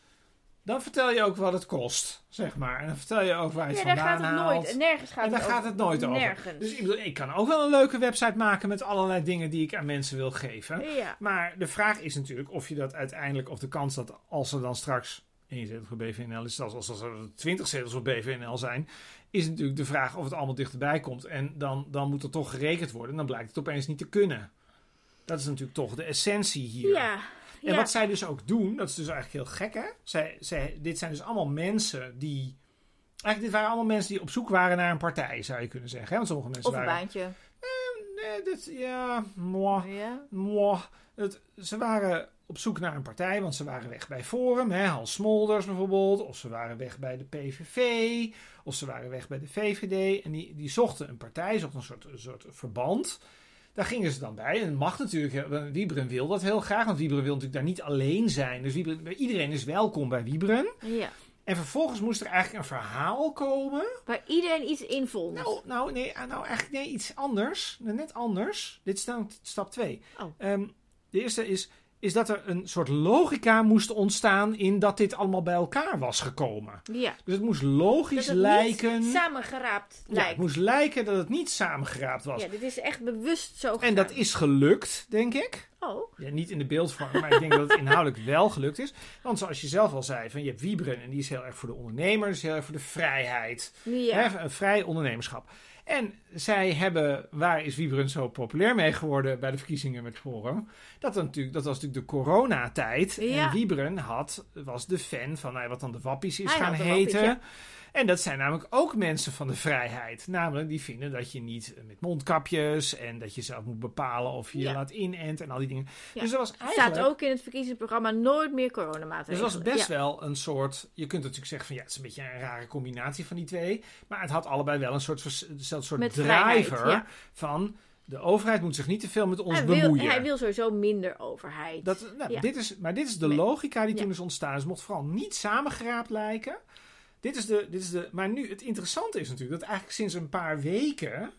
dan vertel je ook wat het kost, zeg maar. En dan vertel je ook waar je ja, het daar gaat het haalt. nooit. Nergens gaat en daar het gaat het nooit over. Dus ik, bedoel, ik kan ook wel een leuke website maken met allerlei dingen die ik aan mensen wil geven. Ja. Maar de vraag is natuurlijk of je dat uiteindelijk, of de kans dat als er dan straks één zetel voor BVNL is, zelfs als er 20 zetels voor BVNL zijn, is natuurlijk de vraag of het allemaal dichterbij komt. En dan, dan moet er toch gerekend worden. En dan blijkt het opeens niet te kunnen. Dat is natuurlijk toch de essentie hier. Ja. En ja. wat zij dus ook doen, dat is dus eigenlijk heel gek hè. Zij, zij, dit zijn dus allemaal mensen die... Eigenlijk dit waren allemaal mensen die op zoek waren naar een partij, zou je kunnen zeggen. Hè? Want sommige mensen Of een waren... baantje. Nee, dit, ja, moi, Ja. moi. Het, ze waren op zoek naar een partij, want ze waren weg bij Forum, hè, Hans Smolders bijvoorbeeld. Of ze waren weg bij de PVV, of ze waren weg bij de VVD. En die, die zochten een partij, zochten een soort, een soort verband. Daar gingen ze dan bij. En het mag natuurlijk, Wieberen wil dat heel graag, want Wieberen wil natuurlijk daar niet alleen zijn. Dus iedereen is welkom bij Wieberen. ja. En vervolgens moest er eigenlijk een verhaal komen. Waar iedereen iets in vond. Nou, nou, nee, ah, nou eigenlijk nee, iets anders. Net anders. Dit is dan stap 2. Oh. de eerste is, is dat er een soort logica moest ontstaan in dat dit allemaal bij elkaar was gekomen. ja. Dus het moest logisch Dat het lijken. niet samengeraapt ja, het moest lijken dat het niet samengeraapt was. Ja, dit is echt bewust zo en gedaan. dat is gelukt, denk ik. Oh, Ja, niet in de beeldvorm, maar ik denk dat het inhoudelijk wel gelukt is. Want zoals je zelf al zei, van je hebt Wiebren en die is heel erg voor de ondernemer, dus heel erg voor de vrijheid. ja. Hè, een vrij ondernemerschap. En zij hebben, waar is Wiebren zo populair mee geworden bij de verkiezingen met Forum? Dat, natuurlijk, dat was natuurlijk de coronatijd. Ja. En Wiebren had, was de fan van nou, wat dan de wappies is Hij gaan wappies, heten. ja. En dat zijn namelijk ook mensen van de vrijheid. Namelijk, die vinden dat je niet met mondkapjes en dat je zelf moet bepalen of je je Ja. laat inenten en al die dingen. Ja. Dus dat was eigenlijk... staat ook in het verkiezingsprogramma nooit meer Dus coronamaatregelen. het was best Ja. wel een soort. Je kunt natuurlijk zeggen van ja, het is een beetje een rare combinatie van die twee. Maar het had allebei wel een soort, dezelfde soort Met driver vrijheid, van de overheid moet zich niet te veel met ons hij, wil, bemoeien. hij wil sowieso minder overheid. dat, nou, Ja. dit is, maar dit is de logica die Ja. toen is ontstaan. Dus het mocht vooral niet samengeraapt lijken. Dit is de, dit is de, maar nu, het interessante is natuurlijk dat eigenlijk sinds een paar weken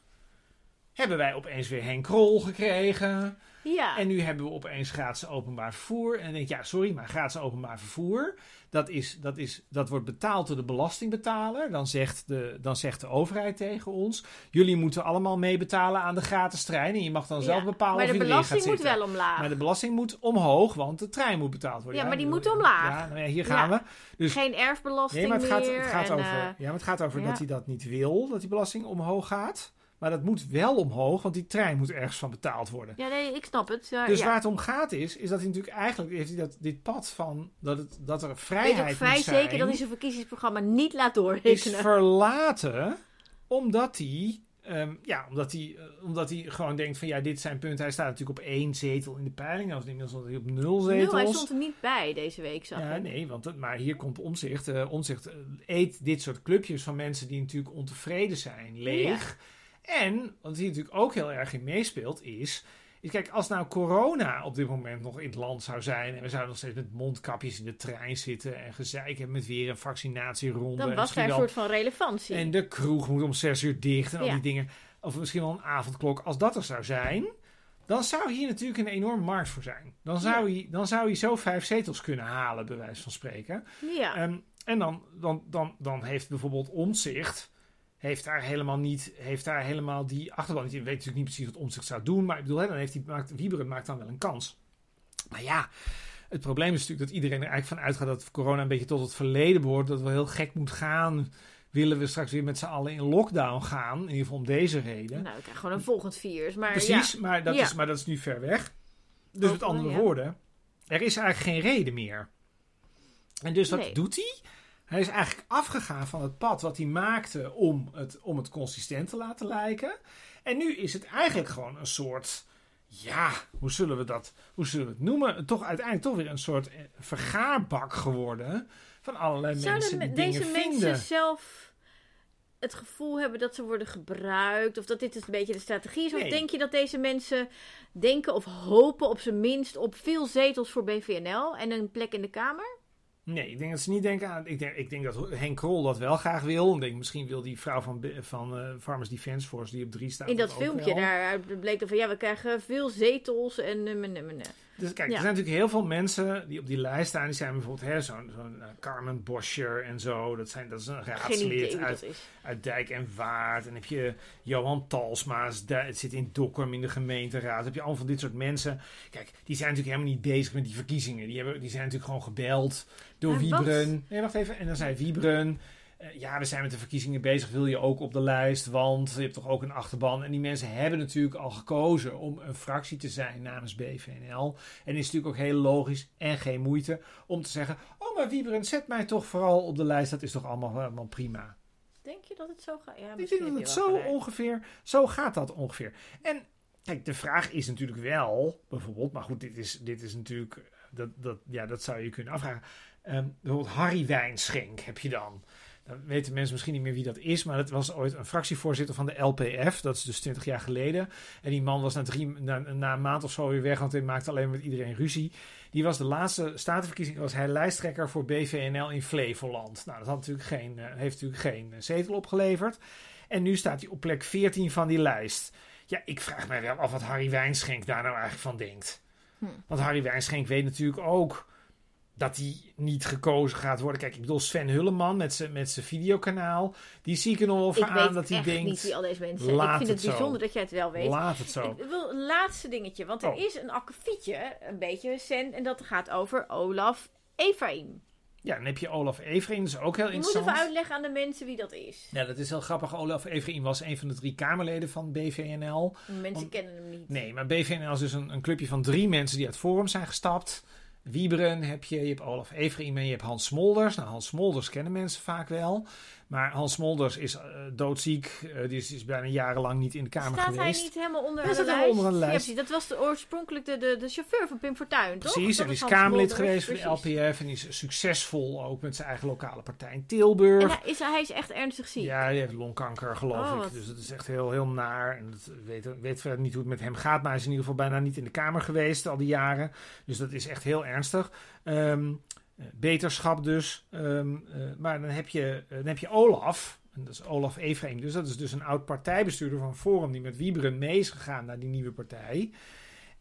hebben wij opeens weer Henk Krol gekregen. Ja. En nu hebben we opeens gratis openbaar vervoer. En dan denk ik, ja, sorry, maar gratis openbaar vervoer, dat, is, dat, is, dat wordt betaald door de belastingbetaler. Dan zegt de, dan zegt de overheid tegen ons, jullie moeten allemaal meebetalen aan de gratis trein. En je mag dan zelf bepalen maar of de je erin gaat belasting moet zitten. wel omlaag. Maar de belasting moet omhoog, want de trein moet betaald worden. Ja, maar die moet omlaag. Ja, nou ja, hier gaan we. Dus, Geen erfbelasting nee, maar het gaat, het gaat en, over, eh, ja, maar het gaat over dat hij dat niet wil, dat die belasting omhoog gaat. Maar dat moet wel omhoog, want die trein moet ergens van betaald worden. ja, nee, ik snap het. Ja, Dus ja. waar het om gaat is, is dat hij natuurlijk eigenlijk heeft hij dat, dit pad van dat, het, dat er Weet vrijheid ook vrij moet zijn, zeker dat hij zijn verkiezingsprogramma niet laat is doorrekenen. verlaten omdat hij, ehm, ja, omdat hij, eh, omdat hij gewoon denkt van ja, dit zijn punten. Hij staat natuurlijk op één zetel in de peiling, of inmiddels staat hij op nul zetels. Nul, hij stond er niet bij deze week, zag Ja, ik. nee, want het, maar hier komt omzicht. eh omzicht eh, eet dit soort clubjes van mensen die natuurlijk ontevreden zijn leeg. En wat hier natuurlijk ook heel erg in meespeelt is. is kijk, als nou corona op dit moment nog in het land zou zijn. en we zouden nog steeds met mondkapjes in de trein zitten. en gezeik hebben met weer een vaccinatieronde. Dan was daar een soort van relevantie. En de kroeg moet om zes uur dicht en al Ja. die dingen. Of misschien wel een avondklok. Als dat er zou zijn, dan zou hier natuurlijk een enorme markt voor zijn. Dan zou, hij, dan zou hij zo vijf zetels kunnen halen, bij wijze van spreken. ja. Ehm, en dan, dan, dan, dan heeft bijvoorbeeld Omzicht... Heeft daar helemaal niet, heeft daar helemaal die achterban niet. Je weet natuurlijk niet precies wat Omzicht zou doen. Maar ik bedoel, hè, dan heeft hij, maakt, Wieberen maakt dan wel een kans. Maar ja, het probleem is natuurlijk dat iedereen er eigenlijk van uitgaat dat corona een beetje tot het verleden behoort. Dat het wel heel gek moet gaan. Willen we straks weer met z'n allen in lockdown gaan? In ieder geval om deze reden. nou, ik krijg gewoon een volgend virus. Maar Precies, ja. maar, dat Ja. is, maar dat is nu ver weg. Dus met Hopelijk, andere ja. woorden, er is eigenlijk geen reden meer. En dus wat Nee. doet hij? Hij is eigenlijk afgegaan van het pad wat hij maakte om het, om het consistent te laten lijken. En nu is het eigenlijk gewoon een soort, ja, hoe zullen we dat, hoe zullen we het noemen? Toch uiteindelijk toch weer een soort eh, vergaarbak geworden van allerlei mensen Zouden die me- dingen deze vinden. mensen zelf het gevoel hebben dat ze worden gebruikt? Of dat dit een beetje de strategie is? Of denk je dat deze mensen denken of hopen op zijn minst op veel zetels voor BVNL en een plek in de Kamer? Nee, ik denk dat ze niet denken aan. Ik denk, ik denk dat Henk Krol dat wel graag wil. Ik denk, misschien wil die vrouw van, van eh, Farmers Defence Force die op drie staat. In dat ook filmpje daar bleek er van ja, we krijgen veel zetels en eh, meh, meh, meh. Dus kijk, Ja. er zijn natuurlijk heel veel mensen die op die lijst staan. Die zijn bijvoorbeeld hè, zo'n eh, Carmen Boscher en zo. Dat, zijn, dat is een raadslid uit, Dijk en Waard. En heb je Johan Talsma's, het zit in Dokkum in de gemeenteraad. Dan heb je allemaal van dit soort mensen. Kijk, die zijn natuurlijk helemaal niet bezig met die verkiezingen. Die, hebben, die zijn natuurlijk gewoon gebeld door? Wiebren. Nee, wacht even. En dan zei Wiebren... eh, ja, we zijn met de verkiezingen bezig. Wil je ook op de lijst? Want je hebt toch ook een achterban. En die mensen hebben natuurlijk al gekozen om een fractie te zijn namens BVNL. En het is natuurlijk ook heel logisch en geen moeite om te zeggen... Oh, maar Wiebren, zet mij toch vooral op de lijst. Dat is toch allemaal, allemaal prima. Denk je dat het zo gaat? Ja, Ik misschien denk dat het zo gelijk. ongeveer, zo gaat dat ongeveer. En kijk, de vraag is natuurlijk wel, bijvoorbeeld, maar goed, dit is, dit is natuurlijk, dat, dat, ja, dat zou je kunnen afvragen. Ehm, bijvoorbeeld Harry Wijnschenk heb je dan. Dan weten mensen misschien niet meer wie dat is, maar dat was ooit een fractievoorzitter van de LPF. Dat is dus 20 jaar geleden. En die man was na, drie, na, na een maand of zo weer weg, want hij maakte alleen met iedereen ruzie. Die was de laatste statenverkiezing, was hij lijsttrekker voor BVNL in Flevoland. Nou, dat had natuurlijk geen, eh, heeft natuurlijk geen eh, zetel opgeleverd. En nu staat hij op plek 14 van die lijst. Ja, ik vraag mij wel af wat Harry Wijnschenk daar nou eigenlijk van denkt. Hm. Want Harry Wijnschenk weet natuurlijk ook dat hij niet gekozen gaat worden. Kijk, ik bedoel Sven Hulleman met zijn met zijn videokanaal. Die zie ik er nog wel voor Ik aan weet dat hij denkt... niet wie al deze mensen zijn. Ik vind het, het zo. bijzonder dat jij het wel weet. Laat het zo. Ik wil een laatste dingetje, want er Oh. is een akkefietje, een beetje recent, en dat gaat over Olaf Efraim. Ja, dan heb je Olaf Everin, dat is ook heel Je moet interessant. even uitleggen aan de mensen wie dat is. Ja, dat is heel grappig. Olaf Everin was een van de drie Kamerleden van BVNL. Mensen kennen hem niet. Nee, maar BVNL is dus een, een clubje van drie mensen die uit Forum zijn gestapt. Wieberen heb je, je hebt Olaf Everin en je hebt Hans Smolders. Nou, Hans Smolders kennen mensen vaak wel. Maar Hans Smolders is eh, doodziek. Eh, die is, is bijna jarenlang niet in de Kamer Staat geweest. hij niet helemaal onder Hij de staat lijst? onder lijst. precies. dat was de, oorspronkelijk de, de, de chauffeur van Pim Fortuyn, toch? Precies, en die was is Hans Kamerlid Smolders, geweest voor de precies. LPF. En die is succesvol ook met zijn eigen lokale partij in Tilburg. En hij is, hij is echt ernstig ziek. Ja, die heeft longkanker, geloof Oh, ik. Dus dat is echt heel, heel naar. En dat weet, weet verder niet hoe het met hem gaat. Maar hij is in ieder geval bijna niet in de Kamer geweest al die jaren. Dus dat is echt heel ernstig. Ehm, eh, beterschap dus. Ehm, eh, maar dan heb, je, eh, dan heb je Olaf. En dat is Olaf Efreem. Dus dat is dus een oud partijbestuurder van Forum die met Wieberen mee is gegaan naar die nieuwe partij.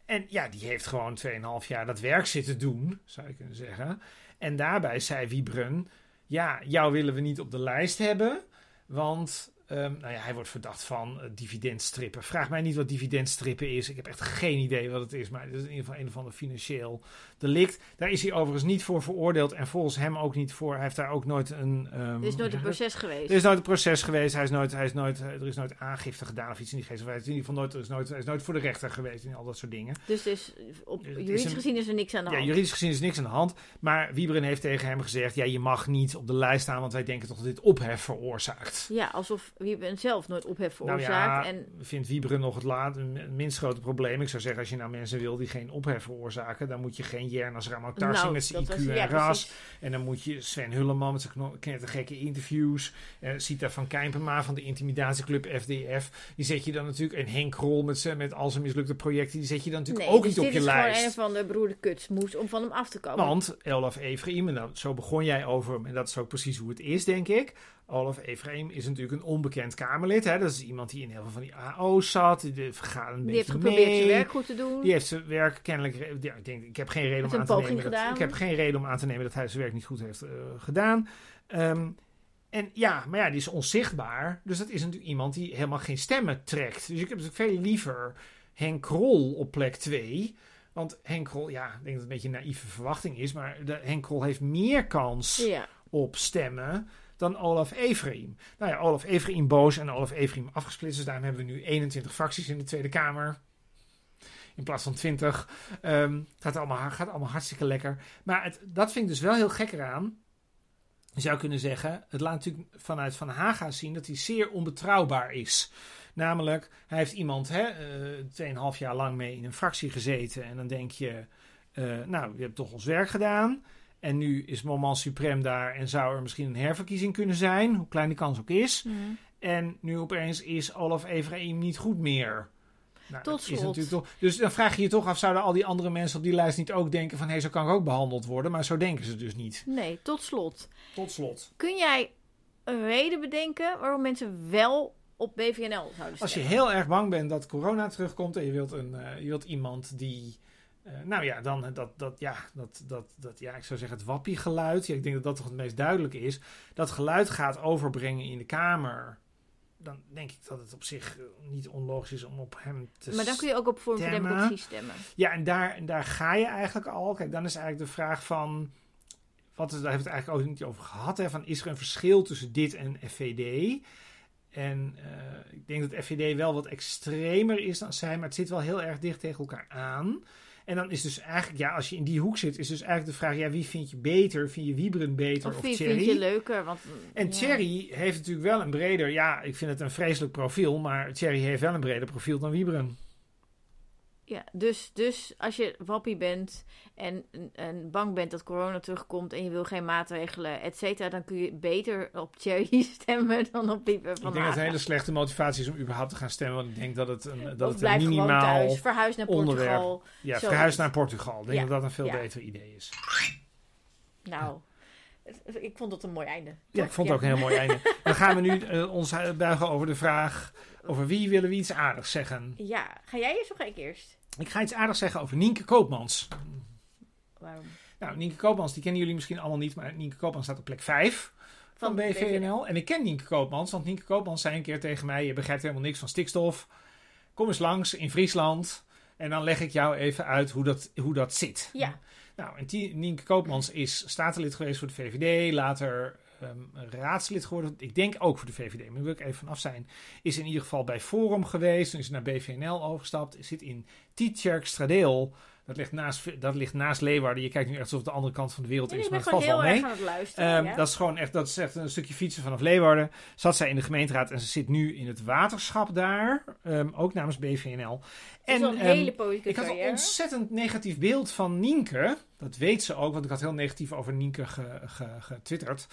En ja, die heeft gewoon 2,5 jaar dat werk zitten doen, zou je kunnen zeggen. En daarbij zei Wieberen, ja, jou willen we niet op de lijst hebben, want Ehm, nou ja, hij wordt verdacht van uh, dividendstrippen. Vraag mij niet wat dividendstrippen is. Ik heb echt geen idee wat het is. Maar het is in ieder geval een of ander financieel delict. Daar is hij overigens niet voor veroordeeld. En volgens hem ook niet voor. Hij heeft daar ook nooit een. Um, er is nooit een proces geweest. Er is nooit een proces geweest. Hij is nooit, hij is nooit, eh, er is nooit aangifte gedaan of iets in die geest. in ieder geval nooit, er is nooit, hij is nooit voor de rechter geweest en al dat soort dingen. Dus, dus op juridisch gezien is er niks aan de hand. Ja, juridisch gezien is er niks aan de hand. Maar Wieberen heeft tegen hem gezegd: ja, je mag niet op de lijst staan, want wij denken toch dat dit ophef veroorzaakt. Ja, alsof Wieberen zelf nooit ophef veroorzaakt. Nou ja, en... vindt nog het, laat, het minst grote probleem. Ik zou zeggen, als je nou mensen wil die geen ophef veroorzaken, dan moet je geen Jernas Ramotarsi nou, met zijn IQ en ras. En dan moet je Sven Hulleman met zijn knettergekke interviews. Uh, Sita van Kijpenma van de intimidatieclub FDF. Die zet je dan natuurlijk. En Henk Krol met, met al zijn mislukte projecten. Die zet je dan natuurlijk ook dus niet op je lijst. dit is gewoon een van de broeder Kutsmoes om van hem af te komen. Want Elaf Efraim, en nou, zo begon jij over hem. En dat is ook precies hoe het is, denk ik. Olaf Efraim is natuurlijk een onbekend Kamerlid. Hè? Dat is iemand die in heel veel van die AO's zat. Die gaat een die heeft geprobeerd mee. zijn werk goed te doen. Die heeft zijn werk kennelijk... Ja, ik, denk, ik heb geen reden om aan te nemen... Dat, ik heb geen reden om aan te nemen dat hij zijn werk niet goed heeft uh, gedaan. Um, en ja, maar ja, die is onzichtbaar. Dus dat is natuurlijk iemand die helemaal geen stemmen trekt. Dus ik heb natuurlijk veel liever Henk Krol op plek 2... Want Henk Krol, ja, ik denk dat het een beetje een naïeve verwachting is, maar de, Henk Krol heeft meer kans ja. op stemmen dan Olaf Efraim. Nou ja, Olaf Efraim boos en Olaf Efraim afgesplitst. Dus daarom hebben we nu 21 fracties in de Tweede Kamer. In plaats van 20. Um, ehm, gaat allemaal, gaat allemaal hartstikke lekker. Maar het, dat vind ik dus wel heel gek eraan. Je zou kunnen zeggen, het laat natuurlijk vanuit Van Haga zien dat hij zeer onbetrouwbaar is. Namelijk, hij heeft iemand hè, uh, 2,5 jaar lang mee in een fractie gezeten. En dan denk je, uh, nou, je hebt toch ons werk gedaan. En nu is Moment Suprem daar en zou er misschien een herverkiezing kunnen zijn, hoe klein kans ook is. Mm. En nu opeens is Olaf Efraim niet goed meer. Nou, Tot slot. Is natuurlijk toch, dus dan vraag je je toch af, zouden al die andere mensen op die lijst niet ook denken van hé, hey, zo kan ik ook behandeld worden, maar zo denken ze dus niet. Nee, tot slot. Tot slot. Kun jij een reden bedenken waarom mensen wel op BVNL zouden stemmen? Als je heel erg bang bent dat corona terugkomt en je wilt, een, uh, je wilt iemand die uh, nou ja, dan dat, dat, ja, dat, dat, dat, ja, ik zou zeggen het wappiegeluid. Ja, ik denk dat dat toch het meest duidelijk is. Dat geluid gaat overbrengen in de kamer. Dan denk ik dat het op zich eh, niet onlogisch is om op hem te Maar dan kun je ook op Vorm voor Democratie stemmen. Ja, en daar, en daar ga je eigenlijk al. Kijk, dan is eigenlijk de vraag van... Wat is, daar hebben we het eigenlijk ook niet over gehad. Hè, van, is er een verschil tussen dit en FVD? En uh, ik denk dat FVD wel wat extremer is dan zij, maar het zit wel heel erg dicht tegen elkaar aan. En dan is dus eigenlijk, ja, als je in die hoek zit, is dus eigenlijk de vraag: ja, wie vind je beter? Vind je Wieberen beter of, of wie vind je leuker? Want, en Thierry heeft natuurlijk wel een breder, ja, ik vind het een vreselijk profiel, maar Thierry heeft wel een breder profiel dan Wieberen. Ja, dus, dus als je wappie bent en, en bang bent dat corona terugkomt en je wil geen maatregelen, et cetera, dan kun je beter op Thierry stemmen dan op Pieper van Ik denk dat het een hele slechte motivatie is om überhaupt te gaan stemmen, want ik denk dat het een, dat het een minimaal thuis, verhuis naar Portugal. Ja, verhuis naar Portugal. Ik denk dat dat een veel beter idee is. Nou... Ik vond dat een mooi einde. Ja, ik vond het ook een heel mooi einde. Dan gaan we nu uh, ons buigen over de vraag over wie willen we iets aardigs zeggen. Ja, ga jij eerst of ga ik eerst? Ik ga iets aardigs zeggen over Nienke Koopmans. Waarom? Nou, Nienke Koopmans, die kennen jullie misschien allemaal niet, maar Nienke Koopmans staat op plek 5 van, van BVNL. En ik ken Nienke Koopmans, want Nienke Koopmans zei een keer tegen mij: Je begrijpt helemaal niks van stikstof. Kom eens langs in Friesland en dan leg ik jou even uit hoe dat, hoe dat zit. Ja. Nou, en Nienke Koopmans is statenlid geweest voor de VVD, later um, raadslid geworden. Ik denk ook voor de VVD, maar wil ik even vanaf zijn. Is in ieder geval bij Forum geweest. Is naar BVNL overgestapt. Zit in Tietjerk Stradeel. Dat ligt, naast, dat ligt naast Leeuwarden. Je kijkt nu echt alsof het de andere kant van de wereld is. maar het valt wel mee. Um, Dat is gewoon echt, dat is echt een stukje fietsen vanaf Leeuwarden. Zat zij in de gemeenteraad en ze zit nu in het waterschap daar. Um, ook namens BVNL. En een hele politieke Ik had een ontzettend negatief beeld van Nienke. Dat weet ze ook, want ik had heel negatief over Nienke getwitterd.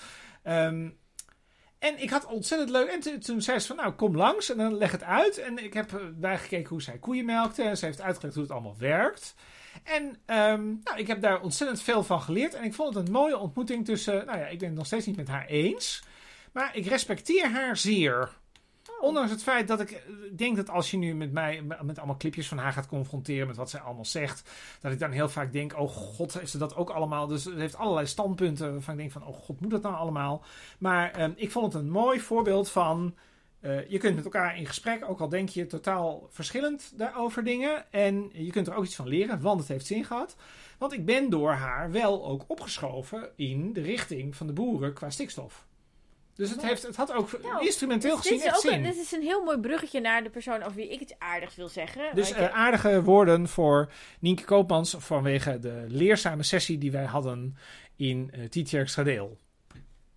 Um, en ik had ontzettend leuk. En toen zei ze van, nou, kom langs en dan leg het uit. En ik heb bijgekeken hoe zij koeien melkte. En ze heeft uitgelegd hoe het allemaal werkt. En um, nou, ik heb daar ontzettend veel van geleerd. En ik vond het een mooie ontmoeting tussen... Nou ja, ik ben het nog steeds niet met haar eens. Maar ik respecteer haar zeer. Oh. Ondanks het feit dat ik eh, denk dat als je nu met mij met allemaal clipjes van haar gaat confronteren met wat zij allemaal zegt, dat ik dan heel vaak denk: oh god, heeft ze dat ook allemaal? Dus ze heeft allerlei standpunten waarvan ik denk: van, oh god, moet dat nou allemaal? Maar ehm, ik vond het een mooi voorbeeld van. Eh, je kunt met elkaar in gesprek, ook al denk je totaal verschillend daarover dingen. En je kunt er ook iets van leren, want het heeft zin gehad. Want ik ben door haar wel ook opgeschoven in de richting van de boeren qua stikstof. Dus het, Ja. heeft, het had ook Nou, instrumenteel dit, gezien is echt ook zin. dit is een heel mooi bruggetje naar de persoon over wie ik iets aardigs wil zeggen. Dus eh, aardige woorden voor Nienke Koopmans vanwege de leerzame sessie die wij hadden in uh, Tietjerkstradeel.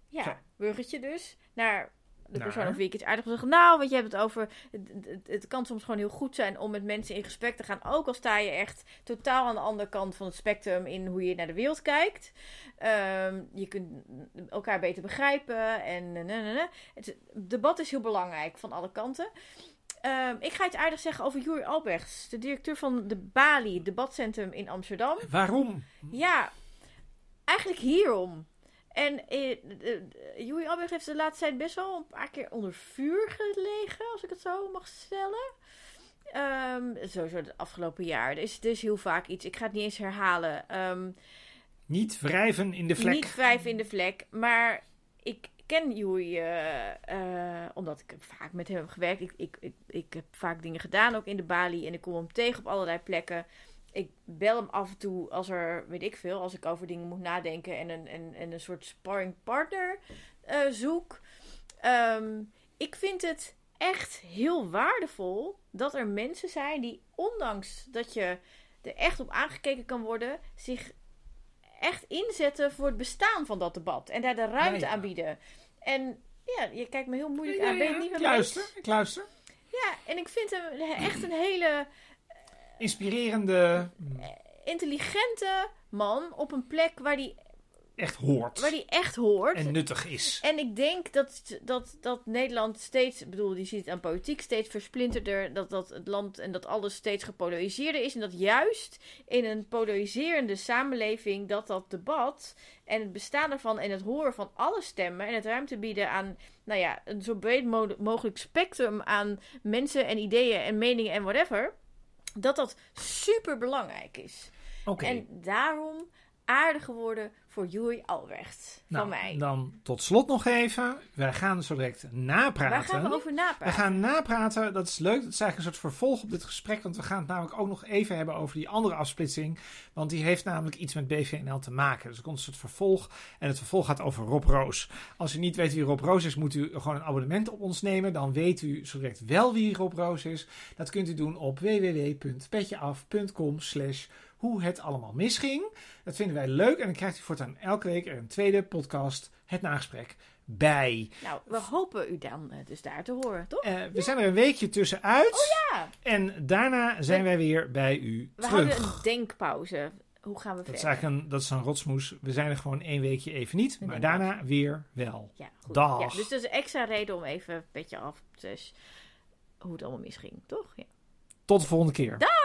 Ja, Zo. bruggetje dus. Naar de persoon over wie ik iets aardigs wil zeggen. Nou, want je hebt het over... Het, het, het kan soms gewoon heel goed zijn om met mensen in gesprek te gaan. Ook al sta je echt totaal aan de andere kant van het spectrum in hoe je naar de wereld kijkt. Ehm, je kunt elkaar beter begrijpen. En eh. Het debat is heel belangrijk van alle kanten. Ehm, ik ga iets aardigs zeggen over Juri Albrechts. De directeur van de Bali, debatcentrum in Amsterdam. Waarom? Ja, eigenlijk hierom. En eh, eh, Joey Albrecht heeft de laatste tijd best wel een paar keer onder vuur gelegen, als ik het zo mag stellen. Ehm, sowieso het afgelopen jaar. Er is, is heel vaak iets. Ik ga het niet eens herhalen. Ehm, Niet wrijven in de vlek. niet vijf in de vlek, maar ik ken Joey eh, eh, omdat ik vaak met hem heb gewerkt. Ik, ik, ik, ik heb vaak dingen gedaan, ook in de Bali. En ik kom hem tegen op allerlei plekken. Ik bel hem af en toe als er, weet ik veel, als ik over dingen moet nadenken en een, en, en een soort sparring partner eh, zoek. Ehm, ik vind het echt heel waardevol dat er mensen zijn die, ondanks dat je er echt op aangekeken kan worden, zich echt inzetten voor het bestaan van dat debat. En daar de ruimte Ja, ja. aan bieden. En ja, je kijkt me heel moeilijk Ja, aan. Ben je niet ik luister, ik luister. Ja, en ik vind hem echt een hele Inspirerende, intelligente man op een plek waar die, echt hoort. waar die echt hoort. En nuttig is. En ik denk dat, dat, dat Nederland steeds, ik bedoel, je ziet het aan politiek, steeds versplinterder. Dat, dat het land en dat alles steeds gepolariseerder is. En dat juist in een polariserende samenleving, dat dat debat en het bestaan ervan en het horen van alle stemmen en het ruimte bieden aan, nou ja, een zo breed mo- mogelijk spectrum aan mensen en ideeën en meningen en whatever. Dat dat super belangrijk is. En daarom aardige woorden voor Joey Albrecht van nou, mij. dan tot slot nog even. Wij gaan zo direct napraten. Waar gaan we over We napraten? gaan napraten, dat is leuk. Dat is eigenlijk een soort vervolg op dit gesprek. Want we gaan het namelijk ook nog even hebben over die andere afsplitsing. Want die heeft namelijk iets met BVNL te maken. Dus er komt een soort vervolg. En het vervolg gaat over Rob Roos. Als u niet weet wie Rob Roos is, moet u gewoon een abonnement op ons nemen. Dan weet u zo direct wel wie Rob Roos is. Dat kunt u doen op www.petjeaf.com slash hoe het allemaal misging. Dat vinden wij leuk. En dan krijgt u voortaan elke week er een tweede podcast, het nagesprek, bij. Nou, we hopen u dan eh, dus daar te horen, toch? Eh, we zijn er een weekje tussenuit. Ja, En daarna zijn wij weer bij u we terug. houden een denkpauze. Hoe gaan we Dat is verder? eigenlijk een, dat is een rotsmoes. We zijn er gewoon één weekje even niet. Maar daarna weer wel. Ja, goed. Dag. Ja, dus dat is een extra reden om even een beetje af te... hoe het allemaal misging, toch? Ja. Tot de volgende keer. Dag!